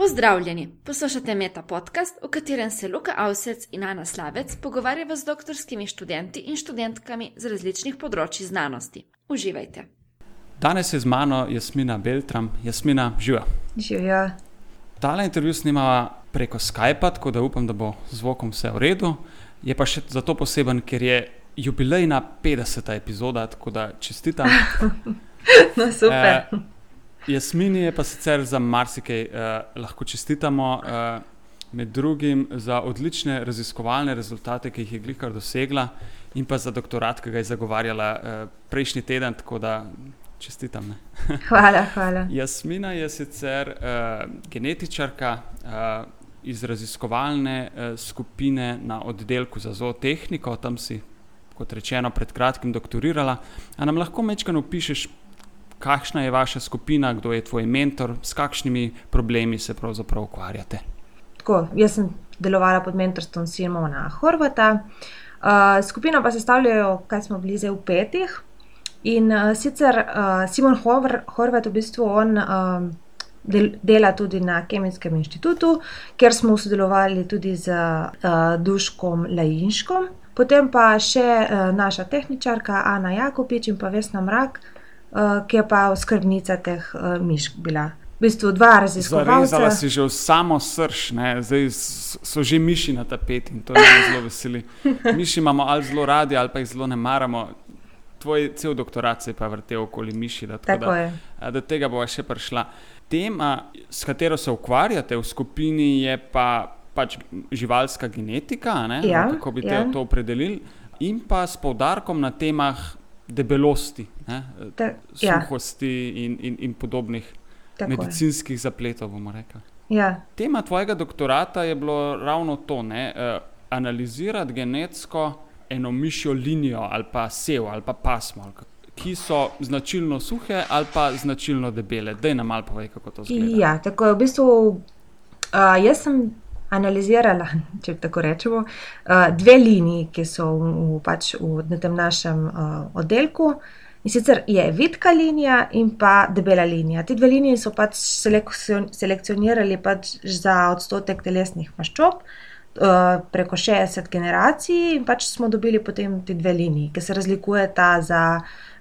Pozdravljeni, poslušate Meta podcast, v katerem se Luka Avsec in Ana Slavec pogovarjava z doktorskimi študenti in študentkami z različnih področji znanosti. Uživajte. Danes je z mano Jasmina Beltram, Jasmina živa. Živijo. Tale intervju snimava preko Skypa, tako da upam, da bo zvokom vse v redu. Je pa še zato poseben, ker je jubilejna 50. epizoda, tako da čestitam. no, super. Eh, Jasmini je pa sicer za marsikaj eh, lahko čestitamo, eh, med drugim za odlične raziskovalne rezultate, ki jih je Glikar dosegla, in pa za doktorat, ki ga je zagovarjala eh, prejšnji teden, tako da čestitam. Ne. hvala, hvala. Jasmina je sicer eh, genetičarka. Eh, Iz raziskovalne eh, skupine na oddelku za zootehniko, tam si, kot rečeno, pred kratkim doktorirala. A nam lahko mečkaj opišeš, kakšna je vaša skupina, kdo je tvoj mentor, s kakšnimi problemi se pravzaprav ukvarjate. Tako, jaz sem delovala pod mentorstvom Simona Horvata. Uh, skupino pa sestavljajo, kaj smo bili zdaj v petih. In uh, sicer uh, Simon Hor Horvat, v bistvu on uh, del dela tudi na Kemijskem inštitutu, kjer smo sodelovali tudi z uh, Duškom Lajinškom. Potem pa še uh, naša tehničarka Ana Jakopič in pa Vesna Mrak, uh, ki je pa skrbnica teh uh, mišk bila. V bistvu dva raziskovalca. Zdaj si že v samo srž, ne? zdaj so že miši na tapeti in to me zelo veseli. Miši imamo ali zelo radi, ali pa jih zelo ne maramo. Tvoj cel doktorat se je pa vrtel okoli miši. Da, Tako da. Do tega bova še prišla. Tema, s katero se ukvarjate v skupini, je pa pač živalska genetika, ja, kako bi ja. te to opredelili, in pa s poudarkom na temah debelosti, ja. suhosti ja. in, in, in podobnih Tako medicinskih je. zapletov. Ja. Tema tvojega doktorata je bilo ravno to, ne, uh, analizirati genetsko eno mišjo linijo ali pa sev ali pa pasmo. Ali Ki so značilno suhe ali pa značilno debele. Da, nam malo povej, kako to zgleda. Ja, tako je v bistvu. Uh, jaz sem analizirala, če tako rečemo, uh, dve liniji, ki so v, v, pač v, v tem našem uh, oddelku. In sicer je vidka linija in pa debela linija. Ti dve liniji so pač selekcionirali pač za odstotek telesnih maščob uh, preko 60 generacij, in pač smo dobili potem ti dve liniji, ki se razlikujeta za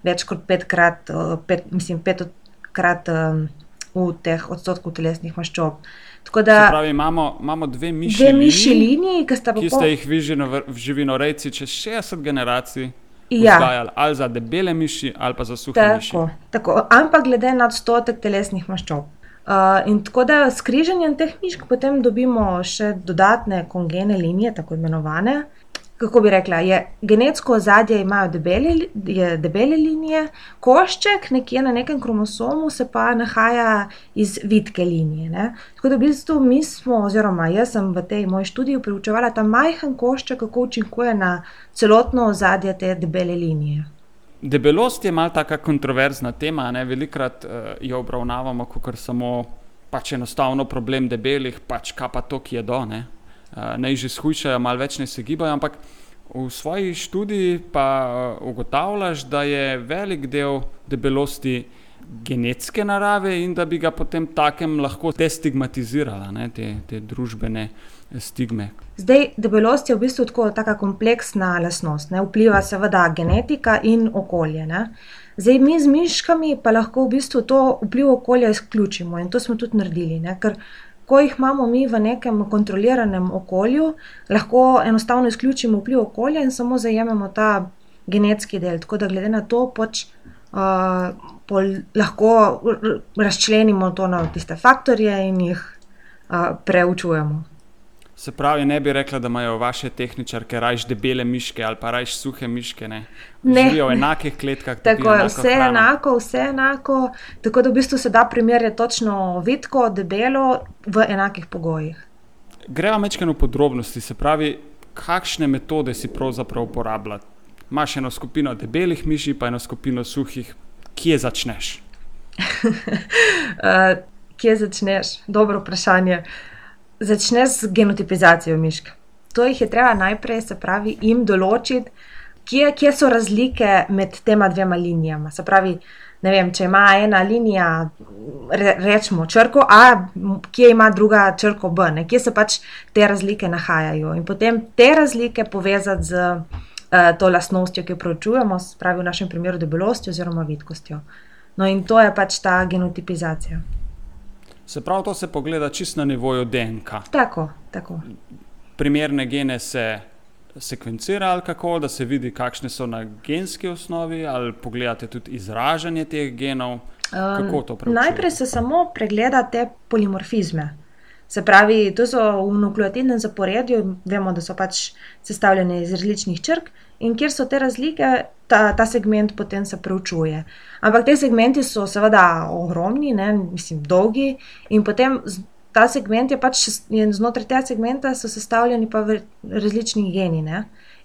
več kot petkrat, pet, mislim, petkrat um, v teh odstotkov telesnih maščob. Uh, Da, pravi, imamo, imamo dve miši, dve miši liniji, ki, ki ste jih vi v živinorejci čez 60 generacij. Ja. Ali za debele miši, ali pa za suhe tako, miši. Tako, ampak glede na odstotek telesnih maščob. Uh, in tako da s križanjem teh mišk potem dobimo še dodatne kongene linije, tako imenovane, kako bi rekla, je genetsko ozadje imajo debele, debele linije, košček nekje na nekem kromosomu se pa nahaja iz vidke linije. Ne? Tako da v bistvu mi smo, oziroma jaz sem v tej moji študiji preučevala ta majhen košček, kako učinkuje na celotno ozadje te debele linije. Debelost je malce tako kontroverzna tema, ne? velikrat uh, jo obravnavamo kot samo pač enostavno problem debelih, pač kaj pa to, ki je do. Ne? Eh, naj že shujšajo, malo več ne se gibajo, ampak v svoji študiji pa eh, ugotavljaš, da je velik del debelosti genetske narave in da bi ga potem takem lahko destigmatizirala, ne, te, te družbene stigme. Zdaj, debelost je v bistvu tako kompleksna lasnost, ne, vpliva seveda genetika in okolje. Ne. Zdaj, mi z miškami pa lahko v bistvu to vpliv okolja izključimo in to smo tudi naredili. Ne, ker ko jih imamo mi v nekem kontroliranem okolju, lahko enostavno izključimo vpliv okolja in samo zajememo ta genetski del. Tako da, glede na to, pač, uh, lahko razčlenimo to na tiste faktorje in jih uh, preučujemo. Se pravi, ne bi rekla, da imajo vaše tehničarke raje debele miške ali pa raje suhe miške. Ne, ne živijo v enakih kletkah. Tako je, vse je enako, vse enako. Tako da v bistvu se da primerjati točno vidko, debelo v enakih pogojih. Gremo mečkano podrobnosti, se pravi, kakšne metode si pravzaprav uporabljati. Imáš eno skupino debelih miši, pa eno skupino suhih, kje začneš? uh, kje začneš? Dobro vprašanje. Uh, začne z genotipizacijo mišk. To jih je treba najprej, se pravi, jim določiti, kje, kje so razlike med tema dvema linijama. Se pravi, ne vem, če ima ena linija, re, rečemo črko A, kje ima druga črko B, ne? kje se pač te razlike nahajajo. In potem te razlike povezati z uh, to lastnostjo, ki jo preučujemo, spravi v našem primeru debelostjo oziroma vidkostjo. No, in to je pač ta genotipizacija. Se pravi, to se pogleda čisto na nivoju DNK. Tako, tako. Primerne gene se sekvencira ali kako, da se vidi, kakšne so na genski osnovi, ali pogledate tudi izražanje teh genov. Kako to um, najprej se samo pregleda te polimorfizme. Se pravi, to so v nukleotidnem zaporedju, vemo, da so pač sestavljene iz različnih črk in kjer so te razlike, ta, ta segment potem se preučuje. Ampak te segmenti so seveda ogromni, ne, mislim, dolgi in potem ta segment je pač znotraj tega segmenta sestavljeni pa različni geni. Ne?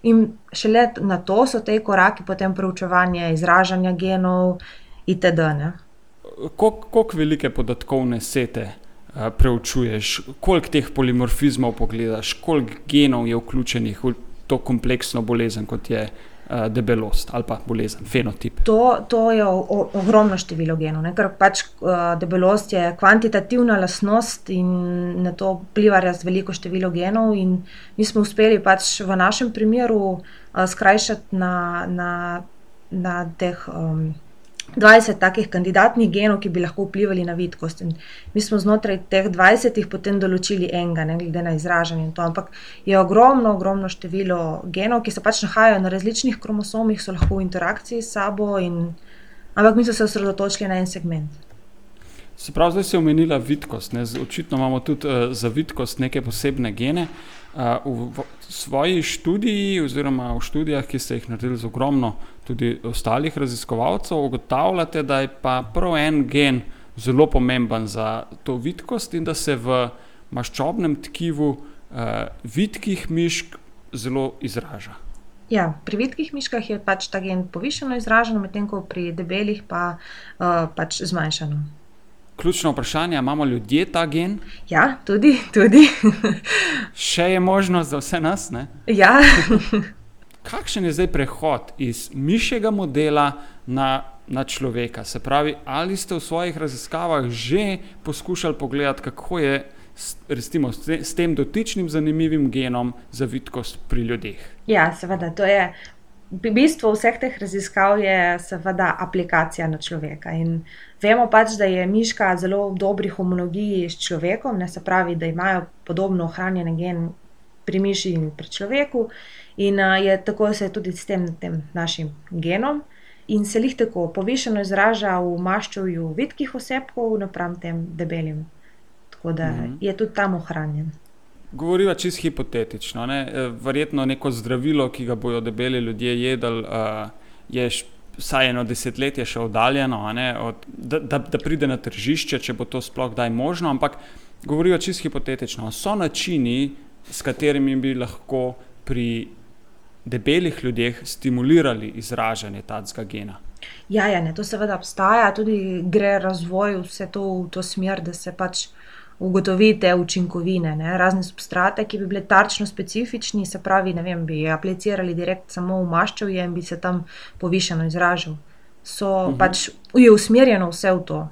In šele na to so te koraki potem preučevanja izražanja genov itd. Koliko velike podatkovne sete preučuješ, koliko teh polimorfizmov pogledaš, koliko genov je vključenih v to kompleksno bolezen, kot je uh, debelost ali pa bolezen, fenotip. To, to je o, o, ogromno število genov, ne? ker pač uh, debelost je kvantitativna lastnost in na to vpliva res veliko število genov. Mi smo uspeli pač v našem primeru skrajšati na, na, na teh. Um, 20 takih kandidatnih genov, ki bi lahko vplivali na vidkost. In mi smo znotraj teh 20 potem določili enega, ne glede na izražanje. Ampak je ogromno, ogromno število genov, ki se pač nahajajo na različnih kromosomih, so lahko v interakciji s sabo, in, ampak mi smo se osredotočili na en segment. Se pravi, zdaj si omenila vidkost. Ne? Očitno imamo tudi uh, za vidkost neke posebne gene. Uh, v, v svoji študiji, oziroma v študijah, ki ste jih naredili z ogromno tudi ostalih raziskovalcev, ugotavljate, da je pa prav en gen zelo pomemben za to vidkost in da se v maščobnem tkivu uh, vidkih mišk zelo izraža. Ja, pri vidkih miškah je pač ta gen povišeno izražen, medtem ko pri debelih pa uh, pač zmanjšano. Ključno vprašanje, imamo ljudje ta gen? Ja, tudi. tudi. Še je možnost za vse nas? Ja. kakšen je zdaj prehod iz mišjega modela na, na človeka? Se pravi, ali ste v svojih raziskavah že poskušali pogledati, kako je recimo, s tem dotičnim zanimivim genom za vidkost pri ljudeh? Ja, seveda, to je. Bistvo vseh teh raziskav je seveda aplikacija na človeka. In vemo pač, da je miška zelo v dobri homologiji s človekom, ne se pravi, da imajo podobno ohranjene gen pri miši in pri človeku. In je tako se je tudi s tem, tem našim genom. In se jih tako povišeno izraža v maščovju vidkih osebkov, napram tem debelim. Tako da mm -hmm. je tudi tam ohranjen. Govoriva čisto hipotetično. Ne? E, verjetno neko zdravilo, ki ga bodo debeli ljudje jedli, uh, je vsaj eno desetletje še oddaljeno, od, da, da, da pride na tržišče, če bo to sploh kdaj možno. Ampak govoriva čisto hipotetično. So načini, s katerimi bi lahko pri debelih ljudeh stimulirali izražanje tega gena. Ja, ja ne, to seveda obstaja, tudi gre razvoj vse to v to smer, da se pač ugotovite učinkovine, ne? razne substrate, ki bi bile tarčno specifični, se pravi, ne vem, bi aplicirali direkt samo v maščevje in bi se tam povišeno izražal. So uh mhm. -huh. pač je usmerjeno vse v to.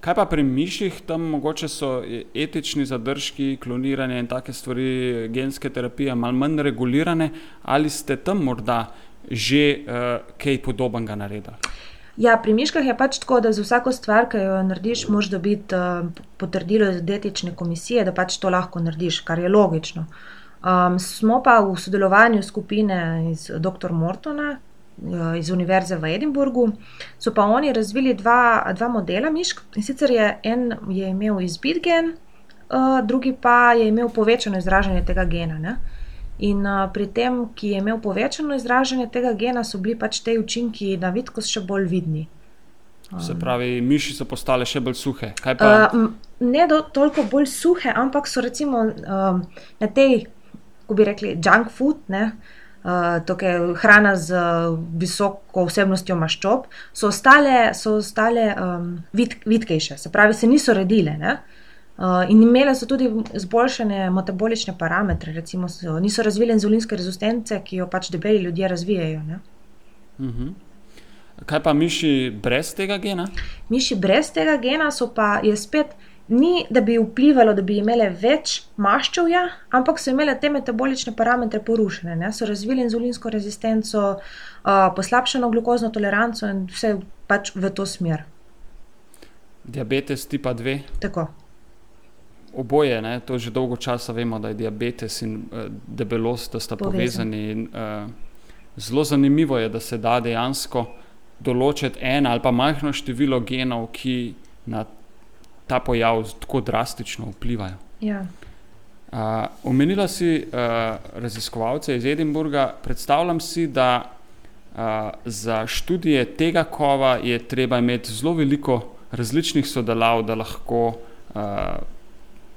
Kaj pa pri miših, tam mogoče so e, etični zadržki, kloniranje in take stvari, genske terapije, malo manj regulirane, ali ste tam morda že uh, kaj podobnega naredili? Ja, pri miškah je pač tako, da za vsako stvar, ki jo narediš, moraš dobiti uh, potrdilo iz etične komisije, da pač to lahko narediš, kar je logično. Um, smo pa v sodelovanju skupine iz dr. Mortona, Eh, iz Univerze v Edinburgu, so pa oni razvili dva, dva modela mišk. In sicer je en je imel izbit gen, uh, drugi pa je imel povečano izražanje tega gena. Ne? In uh, pri tem, ki je imel povečano izražanje tega gena, so bili pač te učinki na vidkost še bolj vidni. Um, Se pravi, miši so postale še bolj suhe. Uh, ne do, toliko bolj suhe, ampak so recimo um, na tej, kako bi rekli, junk food. Ne? uh, tukaj hrana z visoko vsebnostjo maščob, so ostale, so ostale um, vid, vidkejše, se pravi, se niso redile. Ne? Uh, in imele so tudi izboljšane metabolične parametre, recimo, so, niso razvile inzulinske rezistence, ki jo pač debeli ljudje razvijajo. Uh -huh. Kaj pa miši brez tega gena? Miši brez tega gena so pa je spet. Ni, da bi vplivalo, da bi imele več maščevja, ampak so imele te metabolične parametre porušene. Ne? So razvili inzulinsko rezistenco, uh, poslabšano glukozno toleranco in vse pač v to smer. Diabetes tipa 2. Tako. Oboje, ne? to že dolgo časa vemo, da je diabetes in uh, debelost, da sta Povezan. povezani. In, uh, zelo zanimivo je, da se da dejansko določiti eno ali pa majhno število genov, ki na ta pojav tako drastično vplivajo. Ja. Uh, omenila si uh, raziskovalce iz Edinburga. Predstavljam si, da uh, za študije tega kova je treba imeti zelo veliko različnih sodelov, da lahko uh,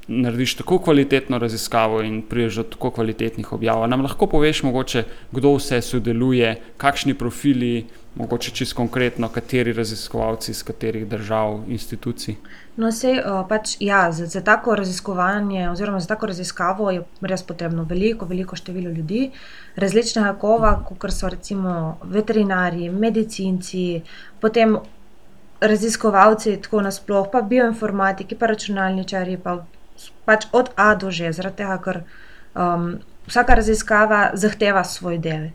narediš tako kvalitetno raziskavo in priješ do tako kvalitetnih objav. Nam lahko poveš, mogoče, kdo vse sodeluje, kakšni profili, mogoče čisto konkretno, kateri raziskovalci iz katerih držav, institucij. No, sej, pač, ja, za, za tako raziskovanje, oziroma za tako raziskavo je res potrebno veliko, veliko število ljudi, različnega kova, kot so recimo veterinari, medicinci, potem raziskovalci, tako nasplošno, pa bioinformatiki, pa računalničari, pa pač od A do Ž, zaradi tega, ker um, vsaka raziskava zahteva svoj del.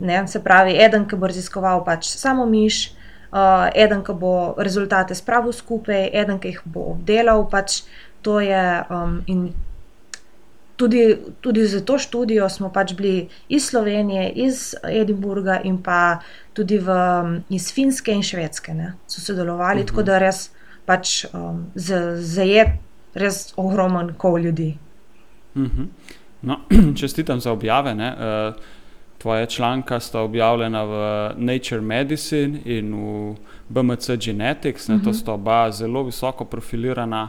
Ne? Se pravi, eden, ki bo raziskoval pač samo miš, uh, eden, ki bo rezultate spravil skupaj, eden, ki jih bo obdelal. Pač to je, um, tudi, tudi za to študijo smo pač bili iz Slovenije, iz Edinburga in pa tudi v, um, iz Finske in Švedske. Ne? So sodelovali, uh -huh. tako da res pač um, zajet res ogromen kol ljudi. Uh -huh. no, čestitam za objave. Ne? Uh, Tvoje članka sta objavljena v Nature Medicine in v BMC Genetics. Ne, uh -huh. To sta oba zelo visoko profilirana,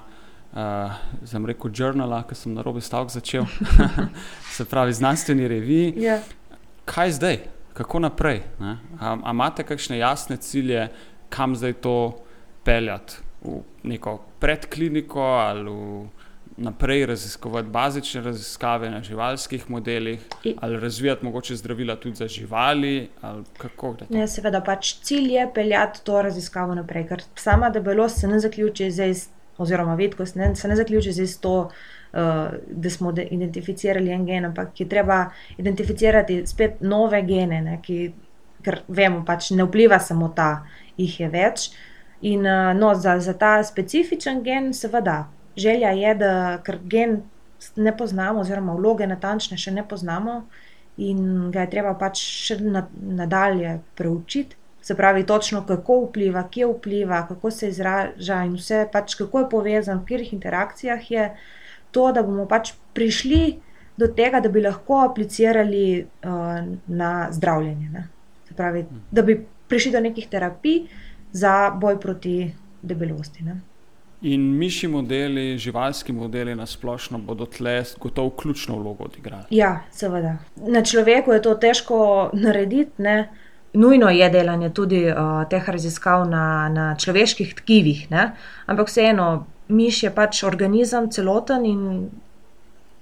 uh, zelo rekel, žurnala, ki sem na robu stavek začel, se pravi, znanstveni reviji. Yeah. Kaj zdaj, kako naprej? Ali imate kakšne jasne cilje, kam zdaj to peljati? V neko predkliniko ali v naprej raziskovati bazične raziskave na živalskih modelih, ali razvijati mogoče zdravila tudi za živali, ali kako? Ne, seveda, pač cilj je peljati to raziskavo naprej, ker sama debelost se ne zaključi zdaj, oziroma vidkost ne, se ne zaključi zdaj s to, uh, da smo de- identificirali en gen, ampak je treba identificirati spet nove gene, ne, ki, ker vemo, pač ne vpliva samo ta, jih je več. In no, za, za ta specifičen gen, seveda, želja je, da ker gen ne poznamo, oziroma vloge natančne še ne poznamo, in ga je treba pač še na, nadalje preučiti. Se pravi, točno kako vpliva, kje vpliva, kako se izraža in vse, pač kako je povezan, v katerih interakcijah je to, da bomo pač prišli do tega, da bi lahko aplicirali uh, na zdravljenje. Ne? Se pravi, da bi prišli do nekih terapij za boj proti debelosti. Ne? In miši modeli, živalski modeli na splošno bodo tle gotovo ključno vlogo odigrali. Ja, seveda. Na človeku je to težko narediti. Ne? Nujno je delanje tudi uh, teh raziskav na, na človeških tkivih, ne? ampak vseeno, miš je pač organizem celoten in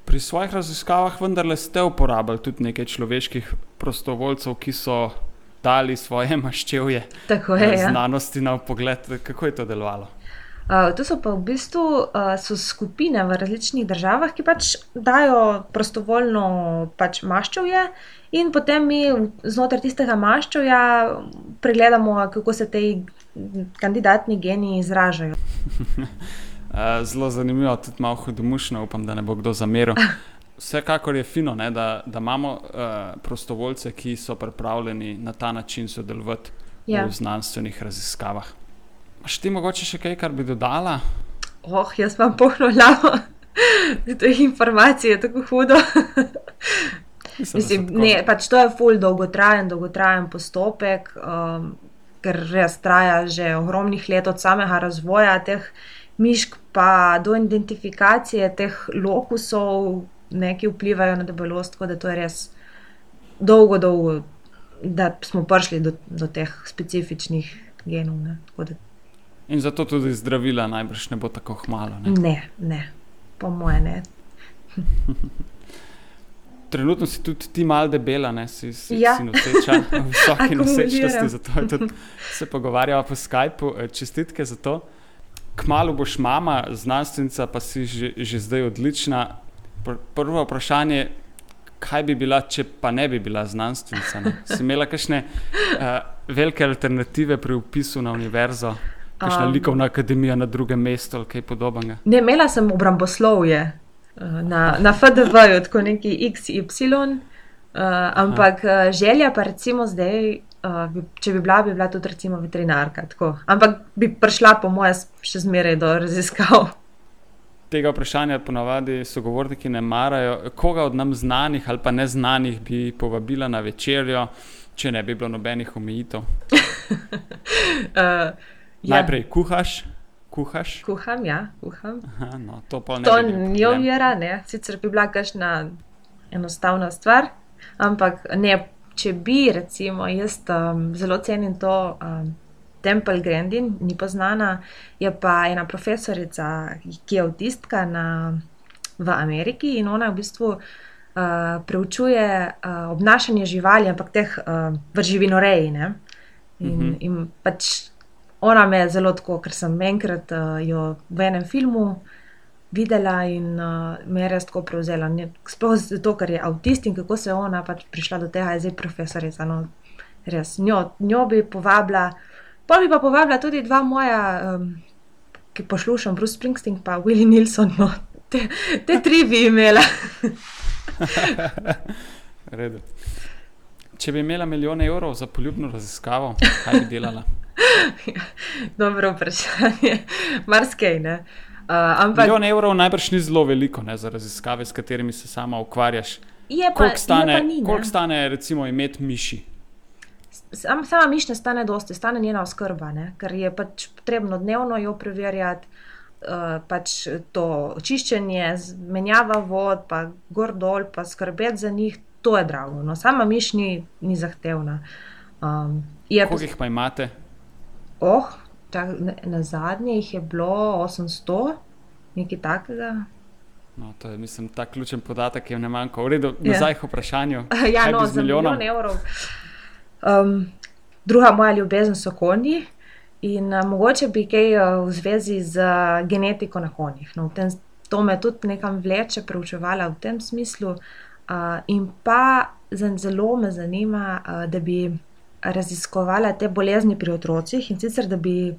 Pri svojih raziskavah vendarle ste uporabljali tudi nekaj človeških prostovoljcev, ki so dali svoje maščevje tako je. eh, Ja. znanosti na pogled. Kako je to delovalo? Uh, to so pa v bistvu uh, so skupine v različnih državah, ki pač dajo prostovoljno pač maščevje, in potem mi znotraj tistega maščevja pregledamo, kako se ti kandidatni geni izražajo. Eh, Zelo zanimivo, tudi malo hudomušno, upam, da ne bo kdo zameril. Vsekakor je fino, ne, da, da imamo uh, prostovoljce, ki so pripravljeni na ta način sodelovati Ja. v znanstvenih raziskavah. Še ti mogoče še kaj, kar bi dodala? Oh, jaz vam pohvaljujem, da je tako hudo. Mislim, Mislim, tako- ne, pač to je ful dolgotrajen, dolgotrajen postopek, um, ker res traja že ogromnih let od samega razvoja teh mišk, pa do identifikacije teh lokusov, ne, ki vplivajo na debelost, tako da to je res dolgo, dolgo, da smo prišli do, do teh specifičnih genov. Ne, da In zato tudi zdravila najbrž ne bo tako hmalo. Ne? ne, ne, po moje ne. Trenutno si tudi ti malo debela, ne si, si, Ja. si noseča, Akumuliram. nosečnosti, zato tudi se pogovarjava po Skypu. Eh, Čestitke za to. Kmalu boš mama, znanstvenica, pa si že, že zdaj odlična. Pr prvo vprašanje, kaj bi bila, če pa ne bi bila znanstvenica? Ne? Si imela kakšne uh, velike alternative pri upisu na univerzo, kakšna Um. likovna akademija na drugem mestu ali kaj podobnega? Ne, imela sem obramboslovje eh, na, na FDV-ju, tako neki XY, uh, ampak uh, želja pa recimo zdaj, uh, bi, če bi bila, bi bila tudi recimo veterinarka. Tako. Ampak bi prišla po moje s- še zmeraj do raziskav. Tega vprašanja ponavadi sogovorniki ne marajo. Koga od nam znanih ali pa neznanih bi povabila na večerjo, če ne bi bilo nobenih omejitev? Uh, Ja. Najprej kuhaš, kuhaš. Kuham, ja, kuham. Aha, no, to pa ne To ni ovira, ne. Sicer bi bila kakšna enostavna stvar, ampak ne, če bi, recimo, jaz um, zelo cenim to. Um, Temple Grandin, ni poznana, je pa ena profesorica, ki je avtistka na, v Ameriki in ona v bistvu uh, preučuje uh, obnašanje živali, ampak teh uh, v živinoreji. ne. In, Mhm. in pač ona me je zelo tako, ker sem enkrat uh, jo v enem filmu videla in uh, me je res tako prevzela. Ne- Sploh zato, ker je avtist in kako se je ona pač prišla do tega, je zdaj profesorica. No, res, njo, njo bi povabila, pa bi pa povabila tudi dva moja, um, ki poslušam, Bruce Springsteen in Willie Nilsson. No, te, te tri bi imela. Redu. Če bi imela milijone evrov za poljubno raziskavo, kaj bi delala? Dobro vprašanje, marsikaj ne. Uh, ampak Milijon evrov najbrž ni zelo veliko ne, za raziskave, s katerimi se sama ukvarjaš. je pa, Koliko stane, je pa ni, ne. koliko stane recimo imeti miši? Sam, sama miš ne stane dosti, stane njena oskrba, ne? ker je pač potrebno dnevno jo preverjati. Uh, pač to čiščenje, z- menjava vod, pa gor dol, pa skrbeti za njih, to je drago. No, sama miš ni, ni zahtevna. Um, je Koliko jih pa imate? oh, ta, na, na zadnje jih je bilo 800, nekaj takega. No, to je, mislim, ta ključen podatek, ki je ne manjka. V redu, Ja. nazaj k vprašanju. ja, no, z za milijonom? milijon evrov. Um, druga moja ljubezen so konji. In uh, mogoče bi kaj uh, v zvezi z uh, genetiko na konjih. No, tem, to me tudi nekam vleče, preučevala v tem smislu. Uh, in pa zelo me zanima, uh, da bi raziskovala te bolezni pri otrocih in sicer da bi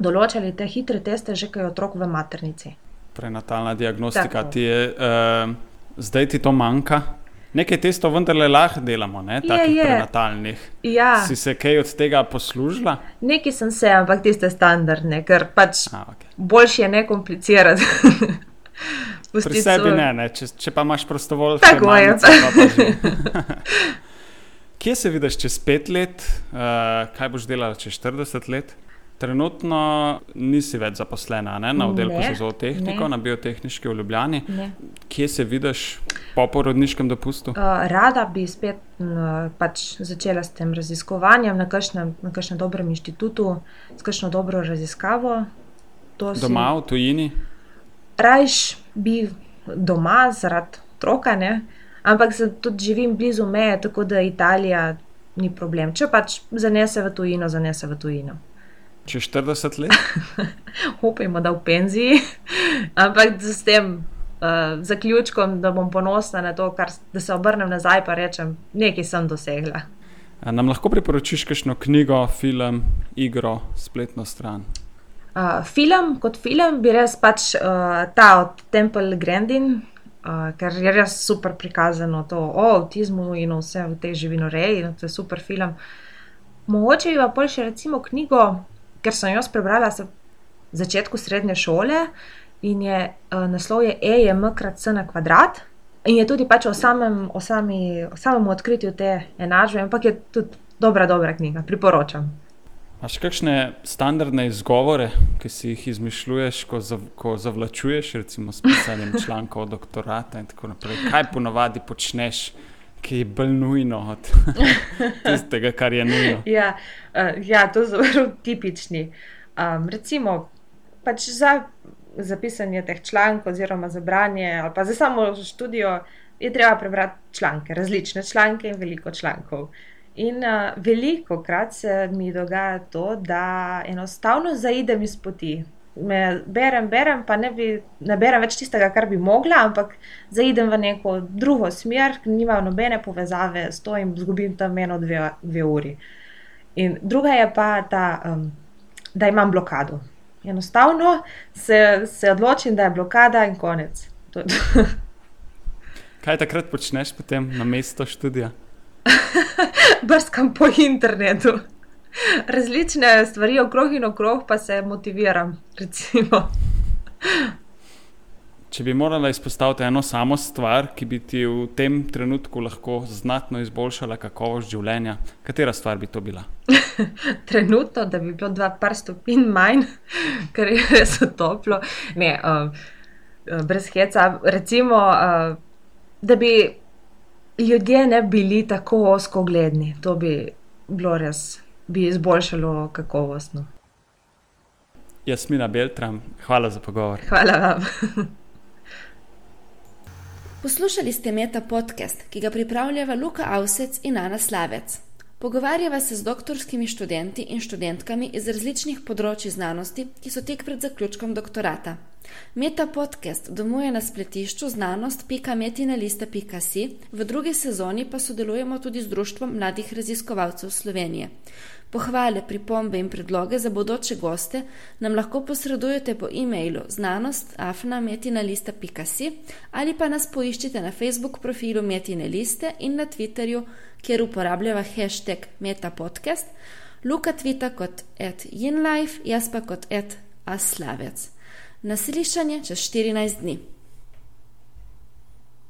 določali te hitre teste, že kaj je otrok v maternici. Prenatalna diagnostika. Tako. Ti je, uh, zdaj ti to manjka. Nekaj testov vendarle lahko delamo, ne? Je, takih je. prenatalnih. Ja, Si se kaj od tega poslužila? neki sem se, ampak tiste standardne, ker pač A, okay. boljše je ne komplicirati. Pri sebi ne, ne. Če, če pa imaš prostovoljce, Tako je. mamice, pa pa. Kje se vidiš čez pet let, uh, kaj boš delala čez 40 let? Trenutno nisi več zaposlena ne? na oddelku Ne, za zootehniko, ne. na biotehniški v Ljubljani. Ne. Kje se vidiš po porodniškem dopustu? Uh, rada bi spet m, pač začela s tem raziskovanjem na kakšnem, na kakšnem dobrem inštitutu, s kakšno dobro raziskavo. To si- Doma, v tujini? Rajš bi doma zaradi otroka, ne? ampak tudi živim blizu meje, tako da Italija ni problem. Če pač zanese v tujino, zanese v tujino. Čez 40 let? Upajmo, da v penziji, ampak s tem uh, zaključkom, da bom ponosna na to, kar, da se obrnem nazaj in rečem, nekaj sem dosegla. A Nam lahko priporočiš kakšno knjigo, film, igro, spletno stran? Uh, film kot film bi res pač uh, ta od Temple Grandin, uh, ker je res super prikazano to o avtizmu in vse v tej živinoreji, in to je super film. Mogoče bi pa pol še recimo knjigo, ker sem jo prebrala v začetku srednje šole in je uh, naslov je E je M krat C na kvadrat. In je tudi pač o samem, o sami, o samem odkritju te enačbe, ampak je tudi dobra, dobra knjiga, priporočam. Imáš kakšne standardne izgovore, ki si jih izmišljuješ, ko, zav, ko zavlačuješ, recimo s pisanjem člankov, doktorata in tako naprej? Kaj ponavadi počneš, ki je bolj nujno od tistega, kar je nujno? Ja, uh, ja to so zelo tipični. Um, recimo, pač za, za pisanje teh člankov, oziroma za branje, ali pa za samo študijo, je treba prebrati članke, različne članke in veliko člankov. In uh, veliko krat se mi dogaja to, da enostavno zaidem iz poti. Me berem, berem, pa ne, bi, ne berem več tistega, kar bi mogla, ampak zaidem v neko drugo smer, ki nima nobene povezave s to in izgubim tam eno, dve, dve uri. In druga je pa ta, um, da imam blokado. Enostavno se, se odločim, da je blokada in konec. Kaj takrat počneš potem na mesto študija? Brskam po internetu. Različne stvari okrog in okrog, pa se motiviram. Če bi morala izpostaviti eno samo stvar, ki bi ti v tem trenutku lahko znatno izboljšala kakovost življenja, katera stvar bi to bila? Trenutno, da bi bilo dva par stopinj manj, ker je res toplo. Ne, uh, brez heca. Recimo. Uh, da bi ljudje ne bili tako oskogledni. To bi bilo res, bi izboljšalo kakovostno. Jasmina Beltram, hvala za pogovor. Hvala vam. Poslušali ste Meta podcast, ki ga pripravljava Luka Avsec in Ana Slavec. Pogovarjava se z doktorskimi študenti in študentkami iz različnih področji znanosti, ki so tek pred zaključkom doktorata. Meta podcast domuje na spletišču znanost.metinalista.si, v drugi sezoni pa sodelujemo tudi z Društvom mladih raziskovalcev Slovenije. Pohvale, pripombe in predloge za bodoče goste nam lahko posredujete po e-mailu znanost.afnametinalista.si ali pa nas poiščite na Facebook profilu Metine liste in na Twitterju, kjer uporabljava hashtag metapodcast, Luka tvita kot at inlife, jaz pa kot at aslavec. Naslišanje čez 14 dni.